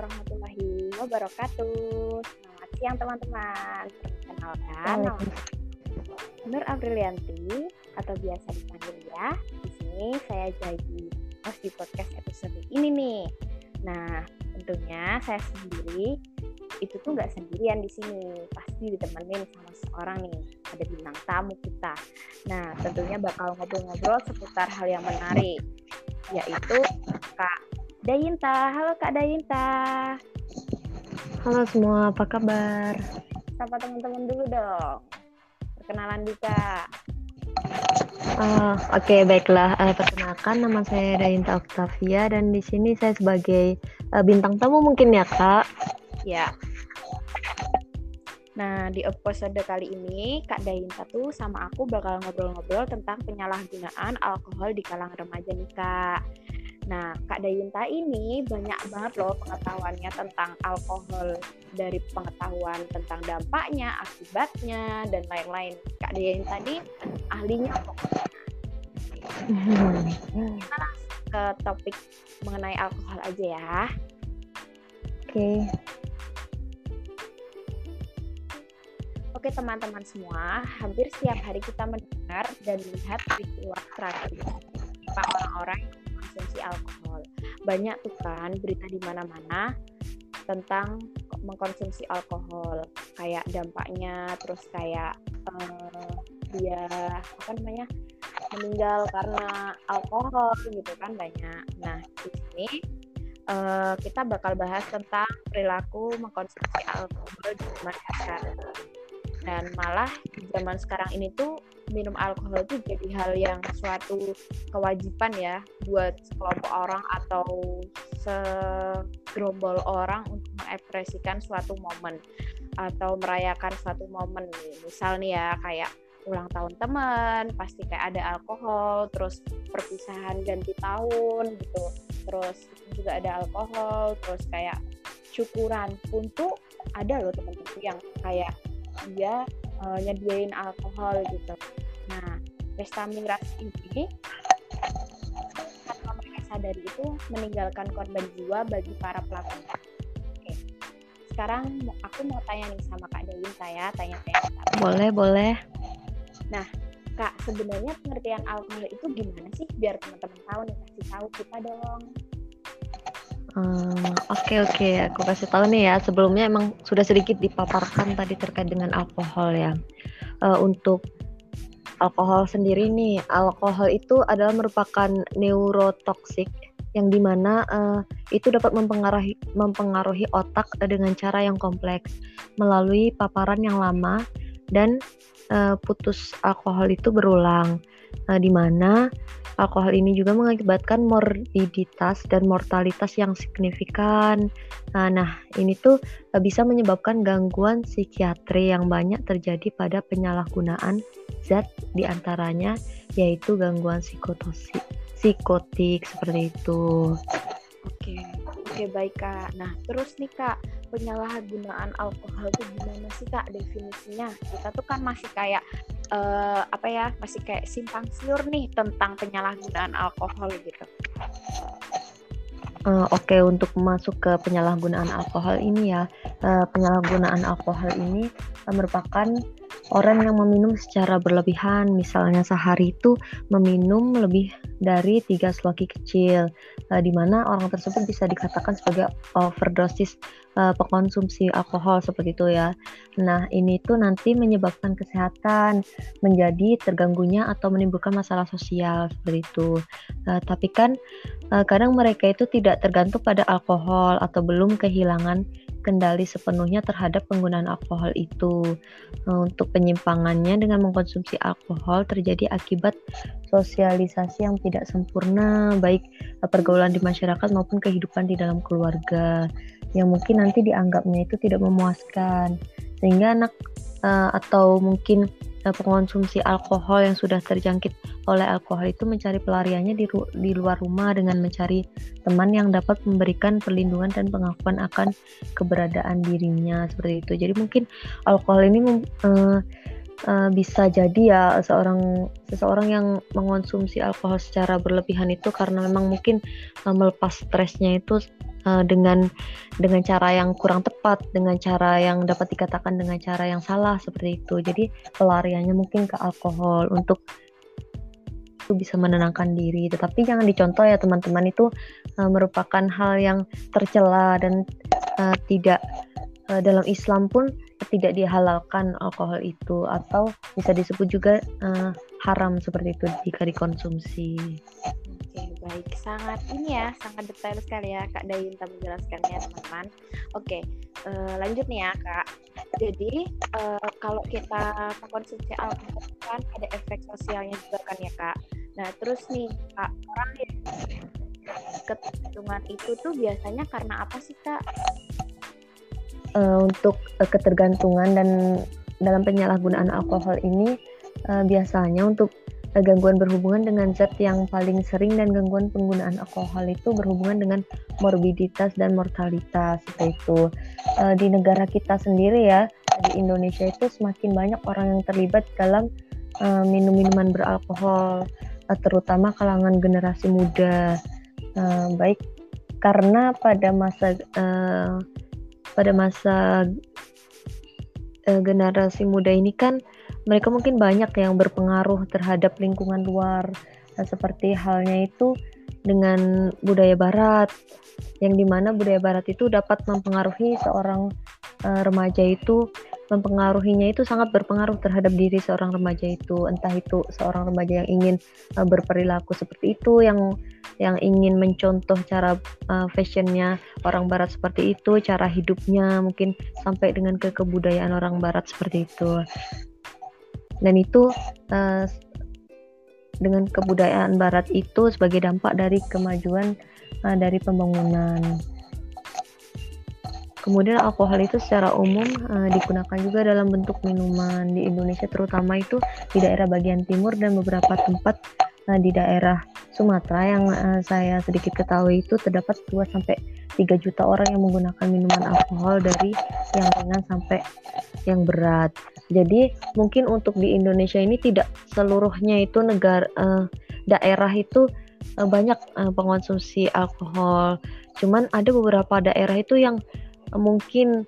warahmatullahi wabarakatuh. Selamat siang teman-teman. Perkenalkan, nama Nur Aprilianti atau biasa dipanggil ya. Di sini saya jadi host di podcast episode ini nih. Nah, tentunya saya sendiri itu tuh nggak sendirian di sini, pasti ditemenin sama seorang nih, ada bintang tamu kita. Nah, tentunya bakal ngobrol-ngobrol seputar hal yang menarik, yaitu Kak Dayinta. Halo Kak Dayinta. Halo semua, apa kabar? Sapa teman-teman dulu dong. Perkenalan Dika. Uh, Oke, okay, baiklah. Uh, perkenalkan, nama saya Dayinta Octavia dan di sini saya sebagai uh, bintang tamu mungkin ya, Kak? Ya. Nah, di episode kali ini, Kak Dayinta tuh sama aku bakal ngobrol-ngobrol tentang penyalahgunaan alkohol di kalangan remaja nih, Kak. Nah, Kak Dayunta ini banyak banget loh pengetahuannya tentang alkohol dari pengetahuan tentang dampaknya, akibatnya, dan lain-lain. Kak Dayunta ini ahlinya pokoknya. Kita langsung ke topik mengenai alkohol aja ya. Oke. Okay. Oke teman-teman semua, hampir setiap hari kita mendengar dan melihat peristiwa tragis orang-orang mengkonsumsi alkohol. Banyak tuh kan berita di mana-mana tentang mengkonsumsi alkohol, kayak dampaknya, terus kayak uh, dia apa namanya meninggal karena alkohol gitu kan banyak. Nah di sini uh, kita bakal bahas tentang perilaku mengkonsumsi alkohol di masyarakat dan malah zaman sekarang ini tuh minum alkohol itu jadi hal yang suatu kewajiban ya buat sekelompok orang atau segerombol orang untuk mengekspresikan suatu momen atau merayakan suatu momen nih. Misal nih ya kayak ulang tahun teman, pasti kayak ada alkohol, terus perpisahan ganti tahun gitu. Terus juga ada alkohol, terus kayak syukuran pun tuh ada loh teman-teman yang kayak dia uh, nyediain alkohol gitu. Pesta miras ini tanpa mereka sadari itu meninggalkan korban jiwa bagi para pelaku. Oke. Sekarang aku mau tanya nih sama Kak Dewinta ya, tanya-tanya. Boleh, boleh. Nah, Kak, sebenarnya pengertian alkohol itu gimana sih? Biar teman-teman tahu nih, kasih tahu kita dong. Hmm, oke oke, aku kasih tahu nih ya. Sebelumnya emang sudah sedikit dipaparkan tadi terkait dengan alkohol ya. Uh, untuk alkohol sendiri nih, alkohol itu adalah merupakan neurotoksik yang di mana uh, itu dapat mempengaruhi mempengaruhi otak dengan cara yang kompleks melalui paparan yang lama dan uh, putus alkohol itu berulang, uh, di mana alkohol ini juga mengakibatkan morbiditas dan mortalitas yang signifikan. Nah, nah ini tuh uh, bisa menyebabkan gangguan psikiatri yang banyak terjadi pada penyalahgunaan zat di antaranya yaitu gangguan psikotosi, psikotik seperti itu. Oke, oke baik kak. Nah terus nih kak, penyalahgunaan alkohol itu gimana sih kak definisinya? Kita tuh kan masih kayak uh, apa ya masih kayak simpang siur nih tentang penyalahgunaan alkohol gitu. Uh, Oke, okay, untuk masuk ke penyalahgunaan alkohol ini ya, uh, penyalahgunaan alkohol ini uh, merupakan orang yang meminum secara berlebihan, misalnya sehari itu meminum lebih dari tiga sloki kecil, uh, di mana orang tersebut bisa dikatakan sebagai overdosis uh, pengkonsumsi alkohol seperti itu ya. Nah, ini tuh nanti menyebabkan kesehatan menjadi terganggunya atau menimbulkan masalah sosial seperti itu. Uh, tapi kan uh, kadang mereka itu tidak tergantung pada alkohol atau belum kehilangan kendali sepenuhnya terhadap penggunaan alkohol itu. Untuk penyimpangannya dengan mengkonsumsi alkohol terjadi akibat sosialisasi yang tidak sempurna, baik pergaulan di masyarakat maupun kehidupan di dalam keluarga, yang mungkin nanti dianggapnya itu tidak memuaskan, sehingga anak uh, atau mungkin pengonsumsi alkohol yang sudah terjangkit oleh alkohol itu mencari pelariannya di, di luar rumah dengan mencari teman yang dapat memberikan perlindungan dan pengakuan akan keberadaan dirinya seperti itu. Jadi mungkin alkohol ini uh, uh, bisa jadi ya seorang seseorang yang mengonsumsi alkohol secara berlebihan itu karena memang mungkin uh, melepas stresnya itu uh, dengan dengan cara yang kurang tepat, dengan cara yang dapat dikatakan dengan cara yang salah seperti itu. Jadi pelariannya mungkin ke alkohol untuk itu bisa menenangkan diri. Tetapi jangan dicontoh ya teman-teman itu uh, merupakan hal yang tercela dan uh, tidak dalam Islam pun tidak dihalalkan alkohol itu atau bisa disebut juga uh, haram seperti itu jika dikonsumsi. Oke, baik. Sangat ini ya, sangat detail sekali ya Kak Dayinta menjelaskannya teman-teman. Oke, uh, lanjut nih ya Kak. Jadi uh, kalau kita konsumsi alkohol kan ada efek sosialnya juga kan ya Kak. Nah, terus nih Kak, orang yang ketergantungan itu tuh biasanya karena apa sih Kak? Uh, untuk uh, ketergantungan dan dalam penyalahgunaan alkohol ini uh, biasanya untuk uh, gangguan berhubungan dengan zat yang paling sering dan gangguan penggunaan alkohol itu berhubungan dengan morbiditas dan mortalitas seperti itu. Uh, di negara kita sendiri ya, di Indonesia itu semakin banyak orang yang terlibat dalam uh, minum-minuman beralkohol Eh, terutama kalangan generasi muda uh, baik karena pada masa uh, pada masa uh, generasi muda ini kan mereka mungkin banyak yang berpengaruh terhadap lingkungan luar. Nah, seperti halnya itu dengan budaya barat yang di mana budaya barat itu dapat mempengaruhi seorang uh, remaja itu mempengaruhinya itu sangat berpengaruh terhadap diri seorang remaja itu. Entah itu seorang remaja yang ingin uh, berperilaku seperti itu yang yang ingin mencontoh cara uh, fashionnya orang barat seperti itu cara hidupnya mungkin sampai dengan ke kebudayaan orang barat seperti itu. Dan itu uh, dengan kebudayaan barat itu sebagai dampak dari kemajuan uh, dari pembangunan. Kemudian alkohol itu secara umum uh, digunakan juga dalam bentuk minuman. Di Indonesia terutama itu di daerah bagian timur dan beberapa tempat uh, di daerah Sumatera yang uh, saya sedikit ketahui itu terdapat 2 sampai 3 juta orang yang menggunakan minuman alkohol dari yang ringan sampai yang berat. Jadi mungkin untuk di Indonesia ini tidak seluruhnya itu negara uh, daerah itu uh, banyak uh, pengonsumsi alkohol. Cuman ada beberapa daerah itu yang mungkin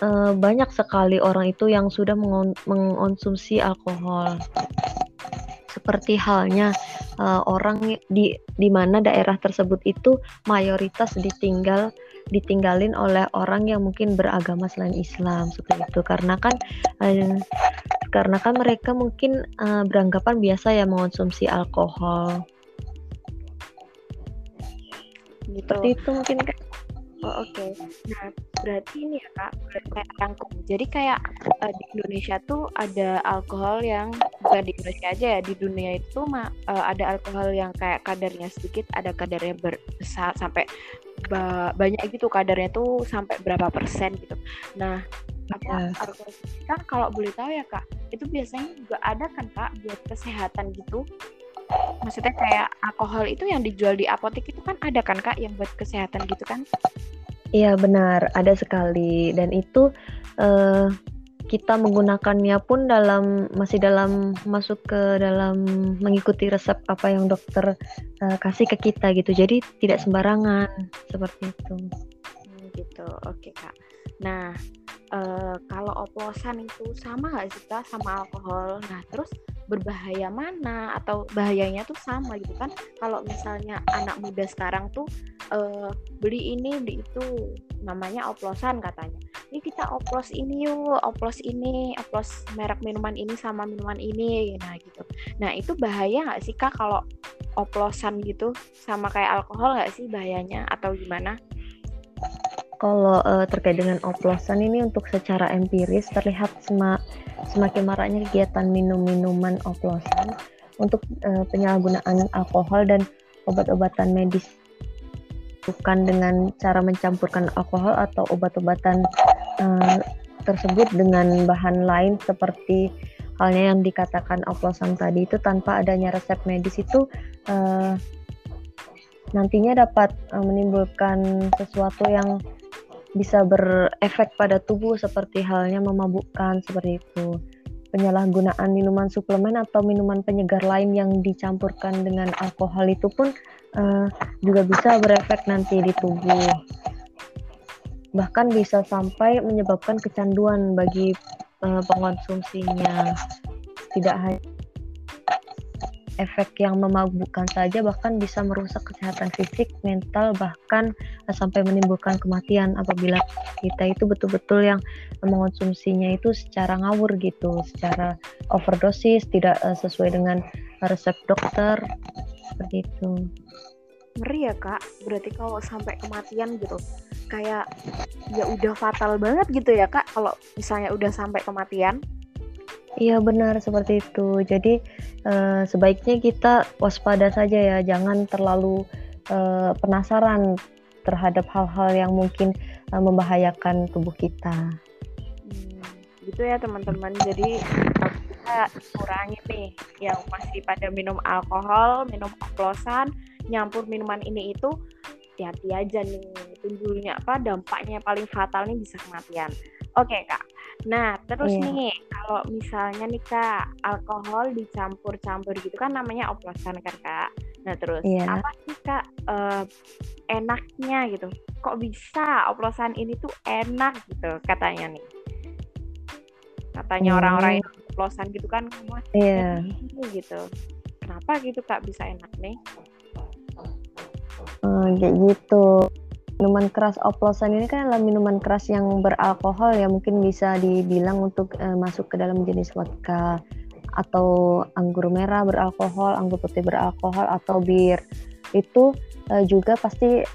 uh, banyak sekali orang itu yang sudah mengonsumsi alkohol. Seperti halnya uh, orang di di mana daerah tersebut itu mayoritas ditinggal ditinggalin oleh orang yang mungkin beragama selain Islam seperti itu karena kan uh, karena kan mereka mungkin uh, beranggapan biasa ya mengonsumsi alkohol. Gitu. Seperti itu mungkin kan Oh oke. Okay. Nah berarti ini ya kak kayak rangkum. Jadi kayak uh, di Indonesia tuh ada alkohol yang bukan di Indonesia aja ya di dunia itu mah uh, ada alkohol yang kayak kadarnya sedikit, ada kadarnya besar sampai ba banyak gitu kadarnya tuh sampai berapa persen gitu. Nah apa yes. alkohol kan kalau boleh tahu ya kak itu biasanya juga ada kan kak buat kesehatan gitu maksudnya kayak alkohol itu yang dijual di apotek itu kan ada kan kak yang buat kesehatan gitu kan? Iya benar. Ada sekali. Dan itu uh, kita menggunakannya pun dalam masih dalam masuk ke dalam mengikuti resep apa yang dokter uh, kasih ke kita gitu. Jadi tidak sembarangan seperti itu. Hmm, gitu. Oke kak nah uh, kalau oplosan itu sama nggak sih kak sama alkohol? Nah terus berbahaya mana? Atau bahayanya tuh sama gitu kan? Kalau misalnya anak muda sekarang tuh uh, beli ini beli itu namanya oplosan katanya. Ini kita oplos ini yuk oplos ini oplos merek minuman ini sama minuman ini. Nah gitu. Nah itu bahaya nggak sih kak kalau oplosan gitu sama kayak alkohol nggak sih bahayanya? Atau gimana kalau uh, terkait dengan oplosan ini untuk secara empiris terlihat semak, semakin maraknya kegiatan minum-minuman oplosan untuk uh, penyalahgunaan alkohol dan obat-obatan medis. Bukan dengan cara mencampurkan alkohol atau obat-obatan uh, tersebut dengan bahan lain seperti halnya yang dikatakan oplosan tadi itu tanpa adanya resep medis itu uh, nantinya dapat menimbulkan sesuatu yang bisa berefek pada tubuh seperti halnya memabukkan seperti itu. penyalahgunaan minuman suplemen atau minuman penyegar lain yang dicampurkan dengan alkohol itu pun uh, juga bisa berefek nanti di tubuh. Bahkan bisa sampai menyebabkan kecanduan bagi uh, pengonsumsinya. Tidak hanya efek yang memabukkan saja bahkan bisa merusak kesehatan fisik, mental bahkan uh, sampai menimbulkan kematian apabila kita itu betul-betul yang mengonsumsinya itu secara ngawur gitu, secara overdosis, tidak uh, sesuai dengan resep dokter seperti itu. Ngeri ya kak, berarti kalau sampai kematian gitu, kayak ya udah fatal banget gitu ya kak, kalau misalnya udah sampai kematian. Iya benar seperti itu. Jadi uh, sebaiknya kita waspada saja ya, jangan terlalu uh, penasaran terhadap hal-hal yang mungkin uh, membahayakan tubuh kita. Hmm, gitu ya teman-teman. Jadi kita kurangi nih yang masih pada minum alkohol, minum oplosan, nyampur minuman ini itu hati-hati aja nih timbulnya apa dampaknya paling fatal nih bisa kematian. Oke kak. Nah terus yeah. nih kalau misalnya nih kak alkohol dicampur-campur gitu kan namanya oplosan kan kak. Nah terus yeah. apa sih kak uh, enaknya gitu? Kok bisa oplosan ini tuh enak gitu katanya nih? Katanya orang-orang yang oplosan gitu kan, Iya. Yeah. gitu. Kenapa gitu kak bisa enak nih? Hmm, kayak gitu minuman keras oplosan ini kan adalah minuman keras yang beralkohol ya mungkin bisa dibilang untuk uh, masuk ke dalam jenis vodka atau anggur merah beralkohol, anggur putih beralkohol atau bir. Itu uh, juga pasti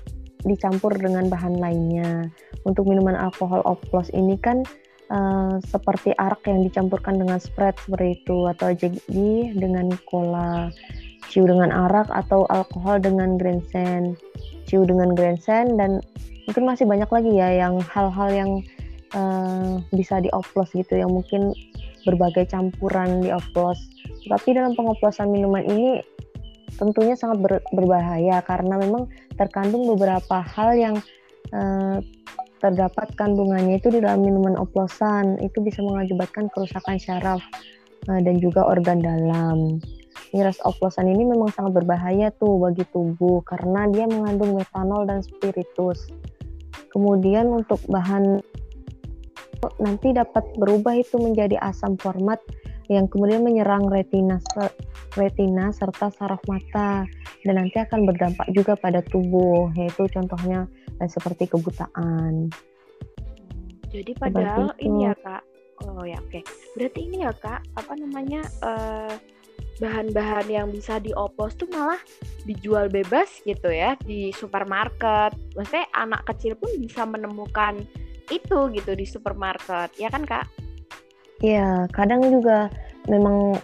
dicampur dengan bahan lainnya. Untuk minuman alkohol oplos ini kan uh, seperti arak yang dicampurkan dengan Sprite seperti itu atau jadi dengan cola, ciu dengan arak atau alkohol dengan Grandsen Ciu dengan Grandstand dan mungkin masih banyak lagi ya yang hal-hal yang uh, bisa dioplos gitu yang mungkin berbagai campuran dioplos. Tapi dalam pengoplosan minuman ini tentunya sangat ber, berbahaya karena memang terkandung beberapa hal yang uh, terdapat kandungannya itu di dalam minuman oplosan. Itu bisa mengakibatkan kerusakan syaraf uh, dan juga organ dalam miras oplosan ini memang sangat berbahaya tuh bagi tubuh karena dia mengandung metanol dan spiritus. Kemudian untuk bahan nanti dapat berubah itu menjadi asam format yang kemudian menyerang retina retina serta saraf mata dan nanti akan berdampak juga pada tubuh yaitu contohnya eh, seperti kebutaan. Jadi padahal ini ya kak, oh ya oke. Okay. Berarti ini ya kak, apa namanya uh, bahan-bahan yang bisa dioplos tuh malah dijual bebas gitu ya di supermarket. Maksudnya anak kecil pun bisa menemukan itu gitu di supermarket, ya kan kak? Iya, kadang juga memang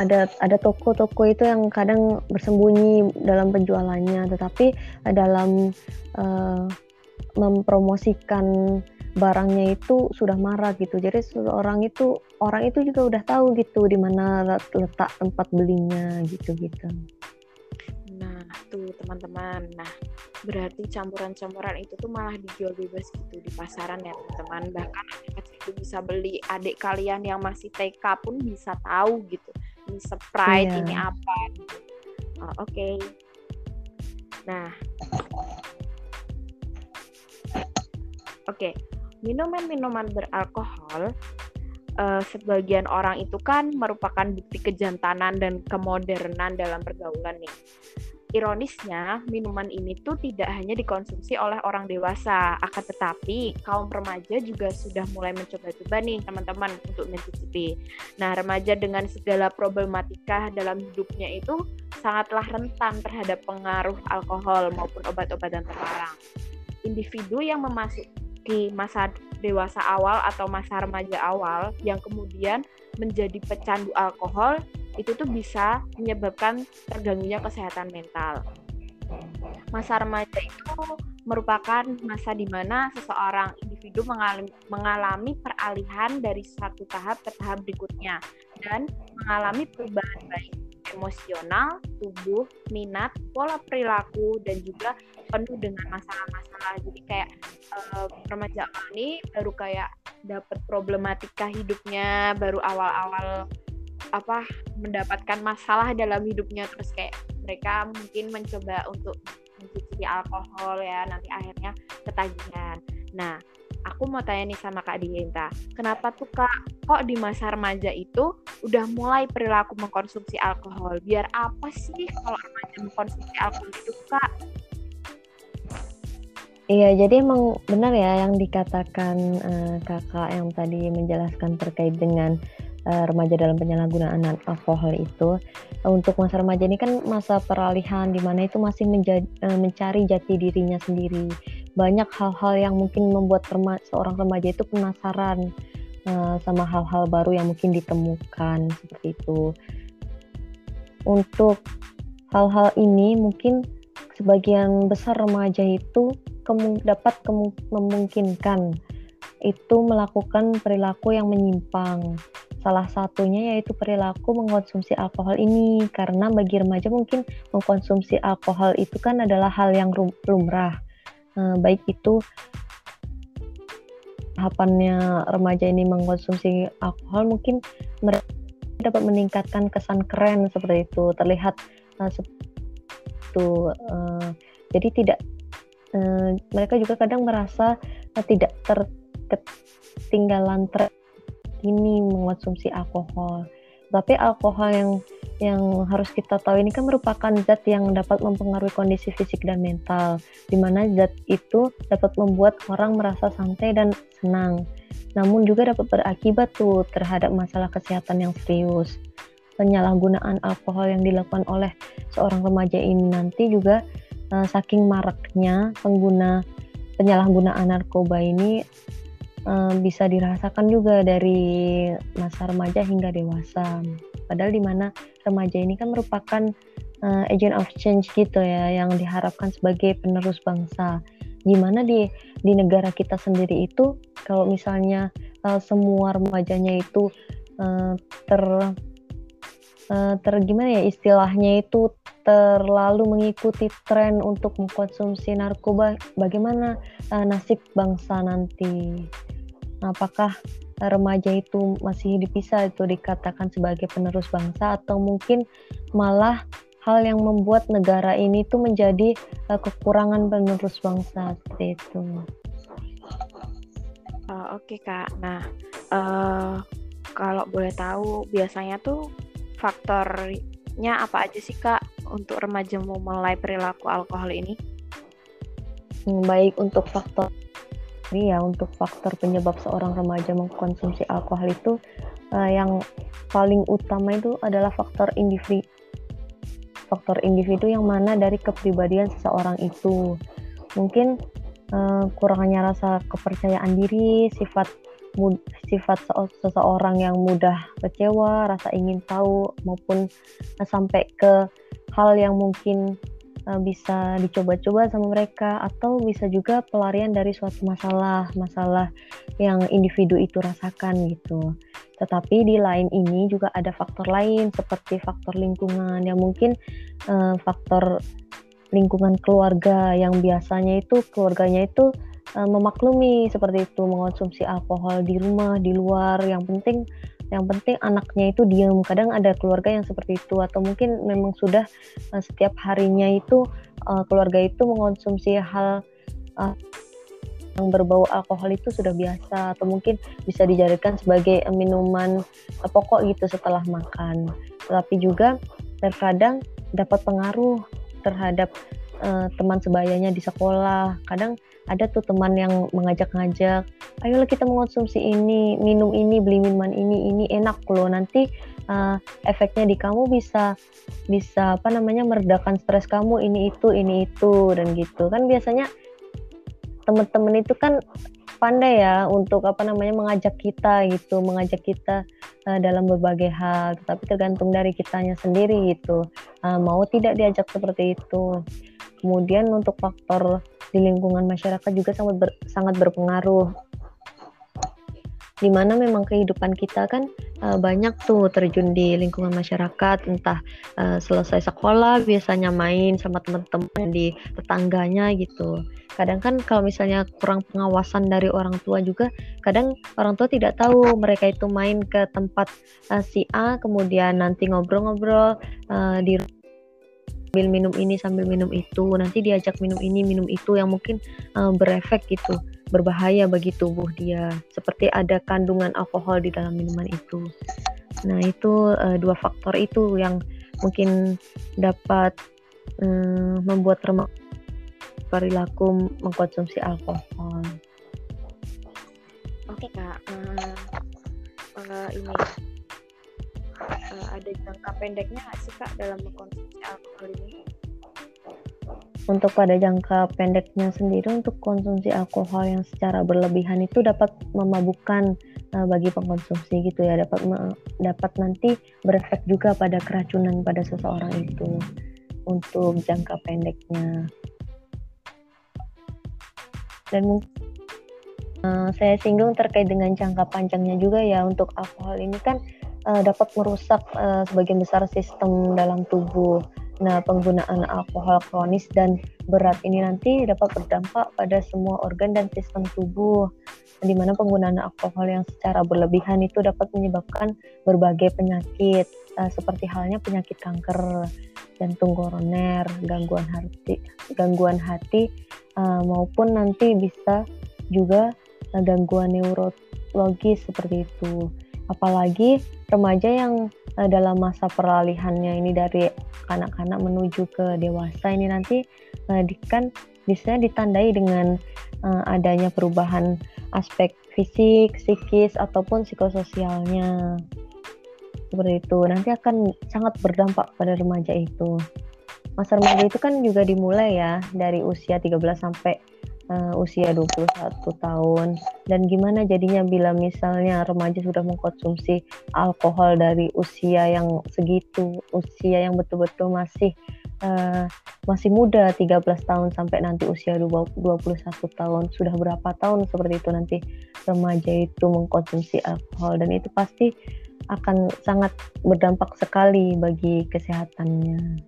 ada ada toko-toko itu yang kadang bersembunyi dalam penjualannya, tetapi dalam uh, mempromosikan barangnya itu sudah marah gitu. Jadi seorang itu orang itu juga udah tahu gitu di mana letak tempat belinya gitu-gitu. Nah, tuh teman-teman. Nah, berarti campuran-campuran itu tuh malah dijual bebas gitu di pasaran ya, teman-teman. Bahkan adik itu bisa beli adik kalian yang masih TK pun bisa tahu gitu. Ini Sprite, iya. ini apa. Oh, Oke. Okay. Nah, Oke, okay minuman-minuman beralkohol uh, sebagian orang itu kan merupakan bukti kejantanan dan kemodernan dalam pergaulan nih. Ironisnya, minuman ini tuh tidak hanya dikonsumsi oleh orang dewasa, akan tetapi kaum remaja juga sudah mulai mencoba-coba nih teman-teman untuk mencicipi. Nah, remaja dengan segala problematika dalam hidupnya itu sangatlah rentan terhadap pengaruh alkohol maupun obat-obatan terlarang. Individu yang memasuki di masa dewasa awal atau masa remaja awal yang kemudian menjadi pecandu alkohol itu tuh bisa menyebabkan terganggunya kesehatan mental. Masa remaja itu merupakan masa di mana seseorang individu mengalami, mengalami peralihan dari satu tahap ke tahap berikutnya dan mengalami perubahan baik emosional, tubuh, minat, pola perilaku, dan juga penuh dengan masalah-masalah. Jadi kayak uh, remaja ini baru kayak dapat problematika hidupnya baru awal-awal apa mendapatkan masalah dalam hidupnya terus kayak mereka mungkin mencoba untuk mencicipi alkohol ya nanti akhirnya ketagihan. Nah, aku mau tanya nih sama Kak Dinta, kenapa tuh Kak kok di masa remaja itu udah mulai perilaku mengkonsumsi alkohol? Biar apa sih kalau remaja mengkonsumsi alkohol itu Kak? Iya, jadi emang benar ya yang dikatakan uh, kakak yang tadi menjelaskan terkait dengan uh, remaja dalam penyalahgunaan alkohol itu. Untuk masa remaja ini kan masa peralihan di mana itu masih uh, mencari jati dirinya sendiri. Banyak hal-hal yang mungkin membuat rema seorang remaja itu penasaran uh, sama hal-hal baru yang mungkin ditemukan seperti itu. Untuk hal-hal ini mungkin sebagian besar remaja itu kemu dapat kemu memungkinkan itu melakukan perilaku yang menyimpang. Salah satunya yaitu perilaku mengkonsumsi alkohol ini karena bagi remaja mungkin mengkonsumsi alkohol itu kan adalah hal yang lumrah. Eh, baik itu tahapannya remaja ini mengkonsumsi alkohol mungkin mereka dapat meningkatkan kesan keren seperti itu terlihat uh, itu uh, jadi tidak uh, mereka juga kadang merasa uh, tidak terketinggalan tren ini mengonsumsi alkohol. Tapi alkohol yang yang harus kita tahu ini kan merupakan zat yang dapat mempengaruhi kondisi fisik dan mental, di mana zat itu dapat membuat orang merasa santai dan senang. Namun juga dapat berakibat tuh terhadap masalah kesehatan yang serius. Penyalahgunaan alkohol yang dilakukan oleh seorang remaja ini nanti juga uh, saking maraknya pengguna penyalahgunaan narkoba ini uh, bisa dirasakan juga dari masa remaja hingga dewasa. Padahal di mana remaja ini kan merupakan uh, agent of change gitu ya, yang diharapkan sebagai penerus bangsa. Gimana di di negara kita sendiri itu kalau misalnya uh, semua remajanya itu uh, ter uh, ter gimana ya istilahnya itu terlalu mengikuti tren untuk mengkonsumsi narkoba, bagaimana uh, nasib bangsa nanti? Apakah remaja itu masih dipisah itu dikatakan sebagai penerus bangsa atau mungkin malah hal yang membuat negara ini tuh menjadi uh, kekurangan penerus bangsa seperti itu. Uh, Oke okay, kak, nah uh, kalau boleh tahu biasanya tuh faktornya apa aja sih kak untuk remaja memulai perilaku alkohol ini? Hmm, baik untuk faktor ini ya untuk faktor penyebab seorang remaja mengkonsumsi alkohol itu uh, yang paling utama itu adalah faktor individu. Faktor individu yang mana dari kepribadian seseorang itu. Mungkin uh, kurangnya rasa kepercayaan diri sifat mud, sifat seseorang yang mudah kecewa, rasa ingin tahu maupun uh, sampai ke hal yang mungkin uh, bisa dicoba-coba sama mereka atau bisa juga pelarian dari suatu masalah, masalah yang individu itu rasakan gitu. Tetapi di lain ini juga ada faktor lain seperti faktor lingkungan yang mungkin uh, faktor lingkungan keluarga yang biasanya itu keluarganya itu uh, memaklumi seperti itu mengonsumsi alkohol di rumah di luar yang penting yang penting anaknya itu diam kadang ada keluarga yang seperti itu atau mungkin memang sudah uh, setiap harinya itu uh, keluarga itu mengonsumsi hal uh, yang berbau alkohol itu sudah biasa atau mungkin bisa dijadikan sebagai minuman pokok gitu setelah makan. Tapi juga terkadang dapat pengaruh terhadap uh, teman sebayanya di sekolah. Kadang ada tuh teman yang mengajak-ngajak ayolah kita mengonsumsi ini minum ini beli minuman ini ini enak loh. Nanti uh, efeknya di kamu bisa bisa apa namanya meredakan stres kamu ini itu ini itu dan gitu. Kan biasanya teman-teman itu kan pandai ya untuk apa namanya mengajak kita gitu mengajak kita uh, dalam berbagai hal. Tapi tergantung dari kitanya sendiri gitu uh, mau tidak diajak seperti itu. Kemudian untuk faktor di lingkungan masyarakat juga sangat ber, sangat berpengaruh. Di mana memang kehidupan kita kan uh, banyak tuh terjun di lingkungan masyarakat. Entah uh, selesai sekolah biasanya main sama teman-teman di tetangganya gitu. Kadang kan kalau misalnya kurang pengawasan dari orang tua juga kadang orang tua tidak tahu mereka itu main ke tempat uh, si A kemudian nanti ngobrol-ngobrol uh, di sambil minum ini sambil minum itu. Nanti diajak minum ini minum itu yang mungkin uh, berefek gitu berbahaya bagi tubuh dia. Seperti ada kandungan alkohol di dalam minuman itu. Nah itu uh, dua faktor itu yang mungkin dapat um, membuat remaja perilaku mengkonsumsi alkohol. Oke kak. Uh, uh, ini uh, ada jangka pendeknya nggak sih kak dalam mengkonsumsi alkohol ini? Untuk pada jangka pendeknya sendiri untuk konsumsi alkohol yang secara berlebihan itu dapat memabukkan uh, bagi pengkonsumsi gitu ya. Dapat dapat nanti berefek juga pada keracunan pada seseorang itu untuk jangka pendeknya. Dan mungkin uh, saya singgung terkait dengan jangka panjangnya juga ya. Untuk alkohol ini kan uh, dapat merusak uh, sebagian besar sistem dalam tubuh. Nah, penggunaan alkohol kronis dan berat ini nanti dapat berdampak pada semua organ dan sistem tubuh, di mana penggunaan alkohol yang secara berlebihan itu dapat menyebabkan berbagai penyakit, uh, seperti halnya penyakit kanker, jantung koroner, gangguan hati, gangguan hati, uh, maupun nanti bisa juga uh, gangguan neurologis seperti itu. Apalagi remaja yang uh, dalam masa peralihannya ini dari anak-anak menuju ke dewasa ini nanti uh, kan bisa ditandai dengan uh, adanya perubahan aspek fisik, psikis ataupun psikososialnya. Seperti itu. Nanti akan sangat berdampak pada remaja itu. Masa remaja itu kan juga dimulai ya dari usia 13 sampai uh, usia 21 tahun dan gimana jadinya bila misalnya remaja sudah mengkonsumsi alkohol dari usia yang segitu usia yang betul-betul masih uh, masih muda 13 tahun sampai nanti usia 21 tahun sudah berapa tahun seperti itu nanti remaja itu mengkonsumsi alkohol dan itu pasti akan sangat berdampak sekali bagi kesehatannya.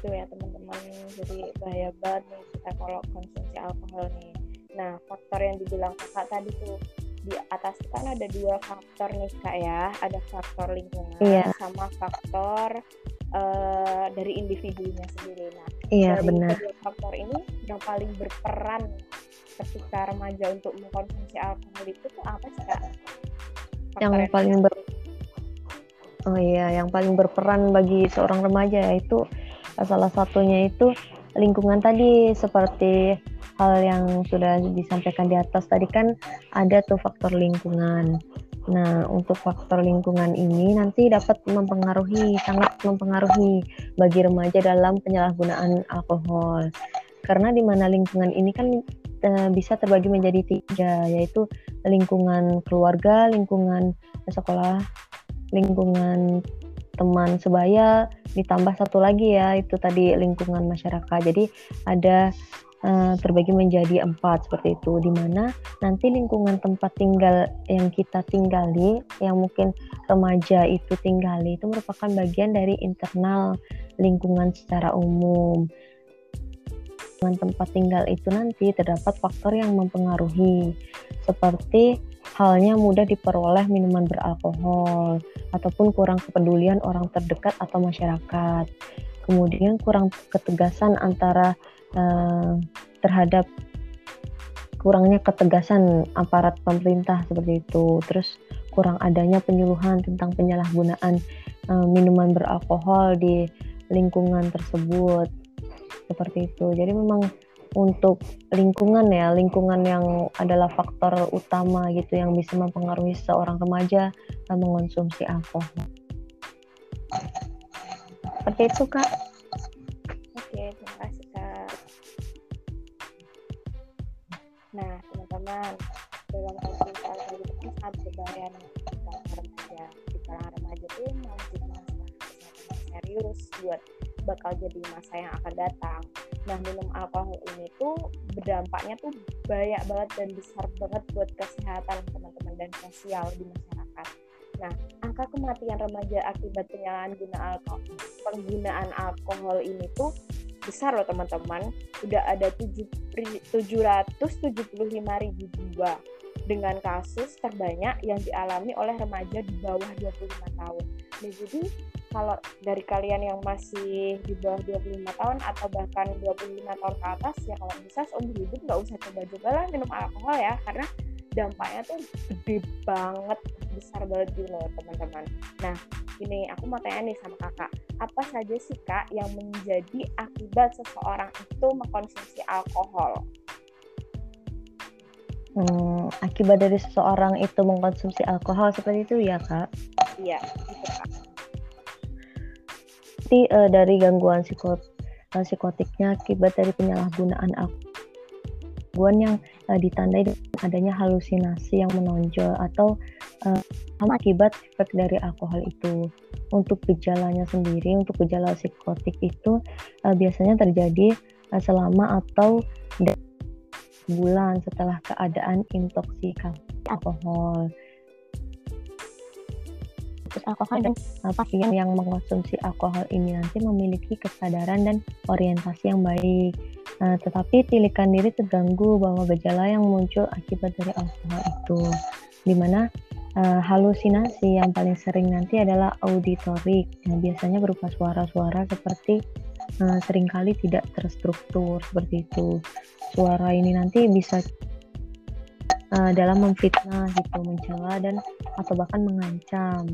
Gitu ya teman-teman. Jadi bahaya banget nih kita kalau konsumsi alkohol nih. Nah faktor yang dibilang kakak tadi tuh di atas kan ada dua faktor nih kak ya. Ada faktor lingkungan iya. sama faktor uh, dari individunya sendiri. Nah iya, dari benar. kedua faktor ini yang paling berperan ketika remaja untuk mengkonsumsi alkohol itu tuh apa sih kak? Faktor yang, yang paling ber Oh iya, yang paling berperan bagi seorang remaja yaitu salah satunya itu lingkungan tadi seperti hal yang sudah disampaikan di atas tadi kan ada tuh faktor lingkungan. Nah, untuk faktor lingkungan ini nanti dapat mempengaruhi, sangat mempengaruhi bagi remaja dalam penyalahgunaan alkohol. Karena di mana lingkungan ini kan e, bisa terbagi menjadi tiga, yaitu lingkungan keluarga, lingkungan sekolah, lingkungan teman sebaya ditambah satu lagi ya itu tadi lingkungan masyarakat. Jadi ada uh, terbagi menjadi empat seperti itu di mana nanti lingkungan tempat tinggal yang kita tinggali yang mungkin remaja itu tinggali itu merupakan bagian dari internal lingkungan secara umum. Dengan tempat tinggal itu nanti terdapat faktor yang mempengaruhi seperti halnya mudah diperoleh minuman beralkohol ataupun kurang kepedulian orang terdekat atau masyarakat. Kemudian kurang ketegasan antara uh, terhadap kurangnya ketegasan aparat pemerintah seperti itu. Terus kurang adanya penyuluhan tentang penyalahgunaan uh, minuman beralkohol di lingkungan tersebut. Seperti itu. Jadi memang untuk lingkungan ya, lingkungan yang adalah faktor utama gitu yang bisa mempengaruhi seorang remaja dalam mengonsumsi alkohol. Seperti itu kak. Oke, terima kasih kak. Nah teman-teman, dalam konsumsi alkohol itu kan sangat berbahaya nih remaja. Di kalangan remaja itu masih masalah serius buat bakal jadi masa yang akan datang Nah, minum alkohol ini tuh berdampaknya tuh banyak banget dan besar banget buat kesehatan teman-teman dan sosial di masyarakat. Nah, angka kematian remaja akibat penyalahgunaan alkohol, penggunaan alkohol ini tuh besar loh teman-teman. Udah ada 775 ribu jiwa dengan kasus terbanyak yang dialami oleh remaja di bawah 25 tahun. Nah, jadi kalau dari kalian yang masih di bawah 25 tahun atau bahkan 25 tahun ke atas ya kalau bisa seumur hidup nggak usah coba-coba lah minum alkohol ya karena dampaknya tuh gede banget besar banget gitu loh teman-teman. Nah ini aku mau tanya nih sama kakak apa saja sih kak yang menjadi akibat seseorang itu mengkonsumsi alkohol? Hmm, akibat dari seseorang itu mengkonsumsi alkohol seperti itu ya kak? Iya gitu kak pasti uh, dari gangguan psikot uh, psikotiknya akibat dari penyalahgunaan gangguan yang uh, ditandai adanya halusinasi yang menonjol atau uh, akibat efek dari alkohol itu. Untuk gejalanya sendiri, untuk gejala psikotik itu uh, biasanya terjadi uh, selama atau bulan setelah keadaan intoksikasi alkohol fokus alkohol dan uh, pasien yang mengkonsumsi alkohol ini nanti memiliki kesadaran dan orientasi yang baik. Uh, tetapi tilikan diri terganggu bahwa gejala yang muncul akibat dari alkohol itu, di mana uh, halusinasi yang paling sering nanti adalah auditorik. Nah, biasanya berupa suara-suara seperti uh, sering kali tidak terstruktur seperti itu. Suara ini nanti bisa uh, dalam memfitnah gitu, mencela dan atau bahkan mengancam.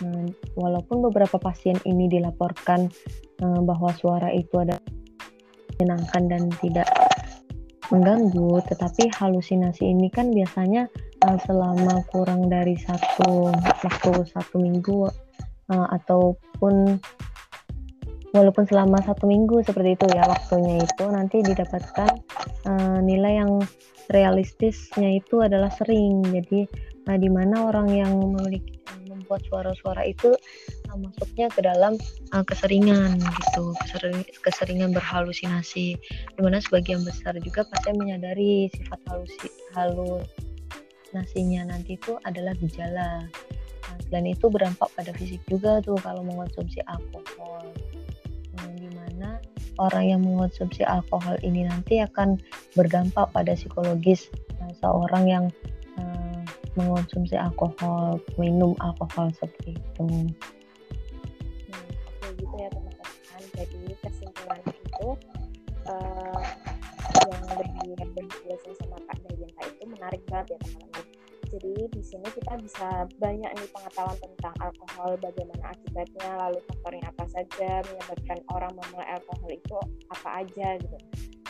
Uh, walaupun beberapa pasien ini dilaporkan uh, bahwa suara itu ada menyenangkan dan tidak mengganggu, tetapi halusinasi ini kan biasanya uh, selama kurang dari satu waktu satu minggu uh, ataupun walaupun selama satu minggu seperti itu ya waktunya itu nanti didapatkan uh, nilai yang realistisnya itu adalah sering. Jadi nah, di mana orang yang memiliki membuat suara-suara itu uh, masuknya ke dalam uh, keseringan gitu kesering, keseringan berhalusinasi. Di mana sebagian besar juga pasien menyadari sifat halusi halusinasinya nanti itu adalah gejala. Nah, selain itu berdampak pada fisik juga tuh kalau mengonsumsi alkohol. nah, orang yang mengonsumsi alkohol ini nanti akan berdampak pada psikologis seorang yang uh, mengonsumsi alkohol, minum alkohol seperti itu. Hmm, oke gitu ya teman-teman. Jadi kesimpulan itu uh, yang lebih berjelasan sama Kak Dayanta itu menarik banget ya teman-teman jadi di sini kita bisa banyak nih pengetahuan tentang alkohol, bagaimana akibatnya, lalu faktornya apa saja menyebabkan orang memulai alkohol itu apa aja gitu.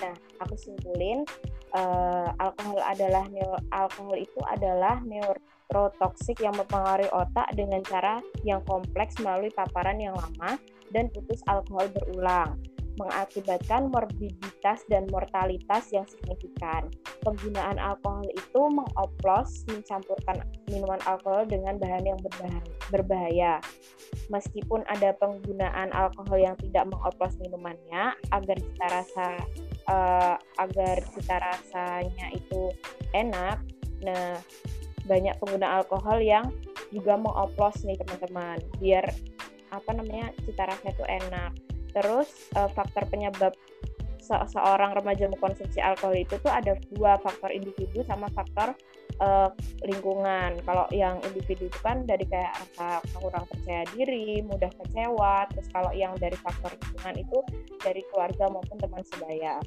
Nah, aku simpulin uh, alkohol adalah alkohol itu adalah neurotoksik yang mempengaruhi otak dengan cara yang kompleks melalui paparan yang lama dan putus alkohol berulang mengakibatkan morbiditas dan mortalitas yang signifikan. Penggunaan alkohol itu mengoplos mencampurkan minuman alkohol dengan bahan yang berbahaya. Meskipun ada penggunaan alkohol yang tidak mengoplos minumannya agar cita rasa uh, agar cita rasanya itu enak. Nah, banyak pengguna alkohol yang juga mengoplos nih teman-teman biar apa namanya cita rasa itu enak Terus uh, faktor penyebab se seorang remaja mengkonsumsi alkohol itu tuh ada dua faktor individu sama faktor uh, lingkungan. Kalau yang individu itu kan dari kayak rasa kurang percaya diri, mudah kecewa. Terus kalau yang dari faktor lingkungan itu dari keluarga maupun teman sebaya.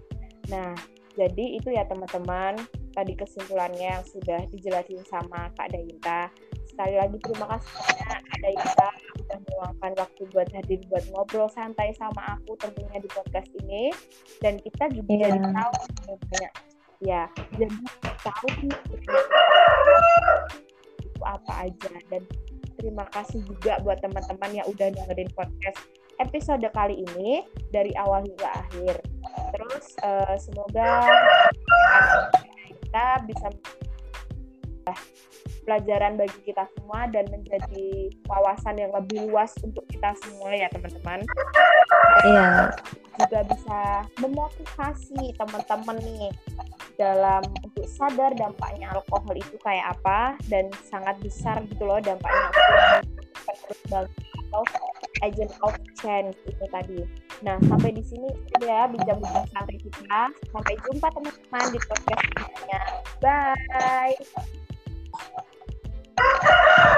Nah, jadi itu ya teman-teman tadi kesimpulannya yang sudah dijelasin sama Kak Dayinta sekali lagi terima kasih banyak. Ada Ika sudah meluangkan waktu buat hadir buat ngobrol santai sama aku tentunya di podcast ini. Dan kita juga yeah. jadi tahu banyak. Ya jadi tahu itu apa aja. Dan terima kasih juga buat teman-teman yang udah dengerin podcast episode kali ini dari awal hingga akhir. Terus uh, semoga kita bisa pelajaran bagi kita semua dan menjadi wawasan yang lebih luas untuk kita semua ya teman-teman. Iya. juga bisa memotivasi teman-teman nih dalam untuk sadar dampaknya alkohol itu kayak apa dan sangat besar gitu loh dampaknya atau agent of change itu tadi. Nah, sampai di sini ya bincang-bincang santai kita. Sampai jumpa teman-teman di podcast selanjutnya. Bye. Ah!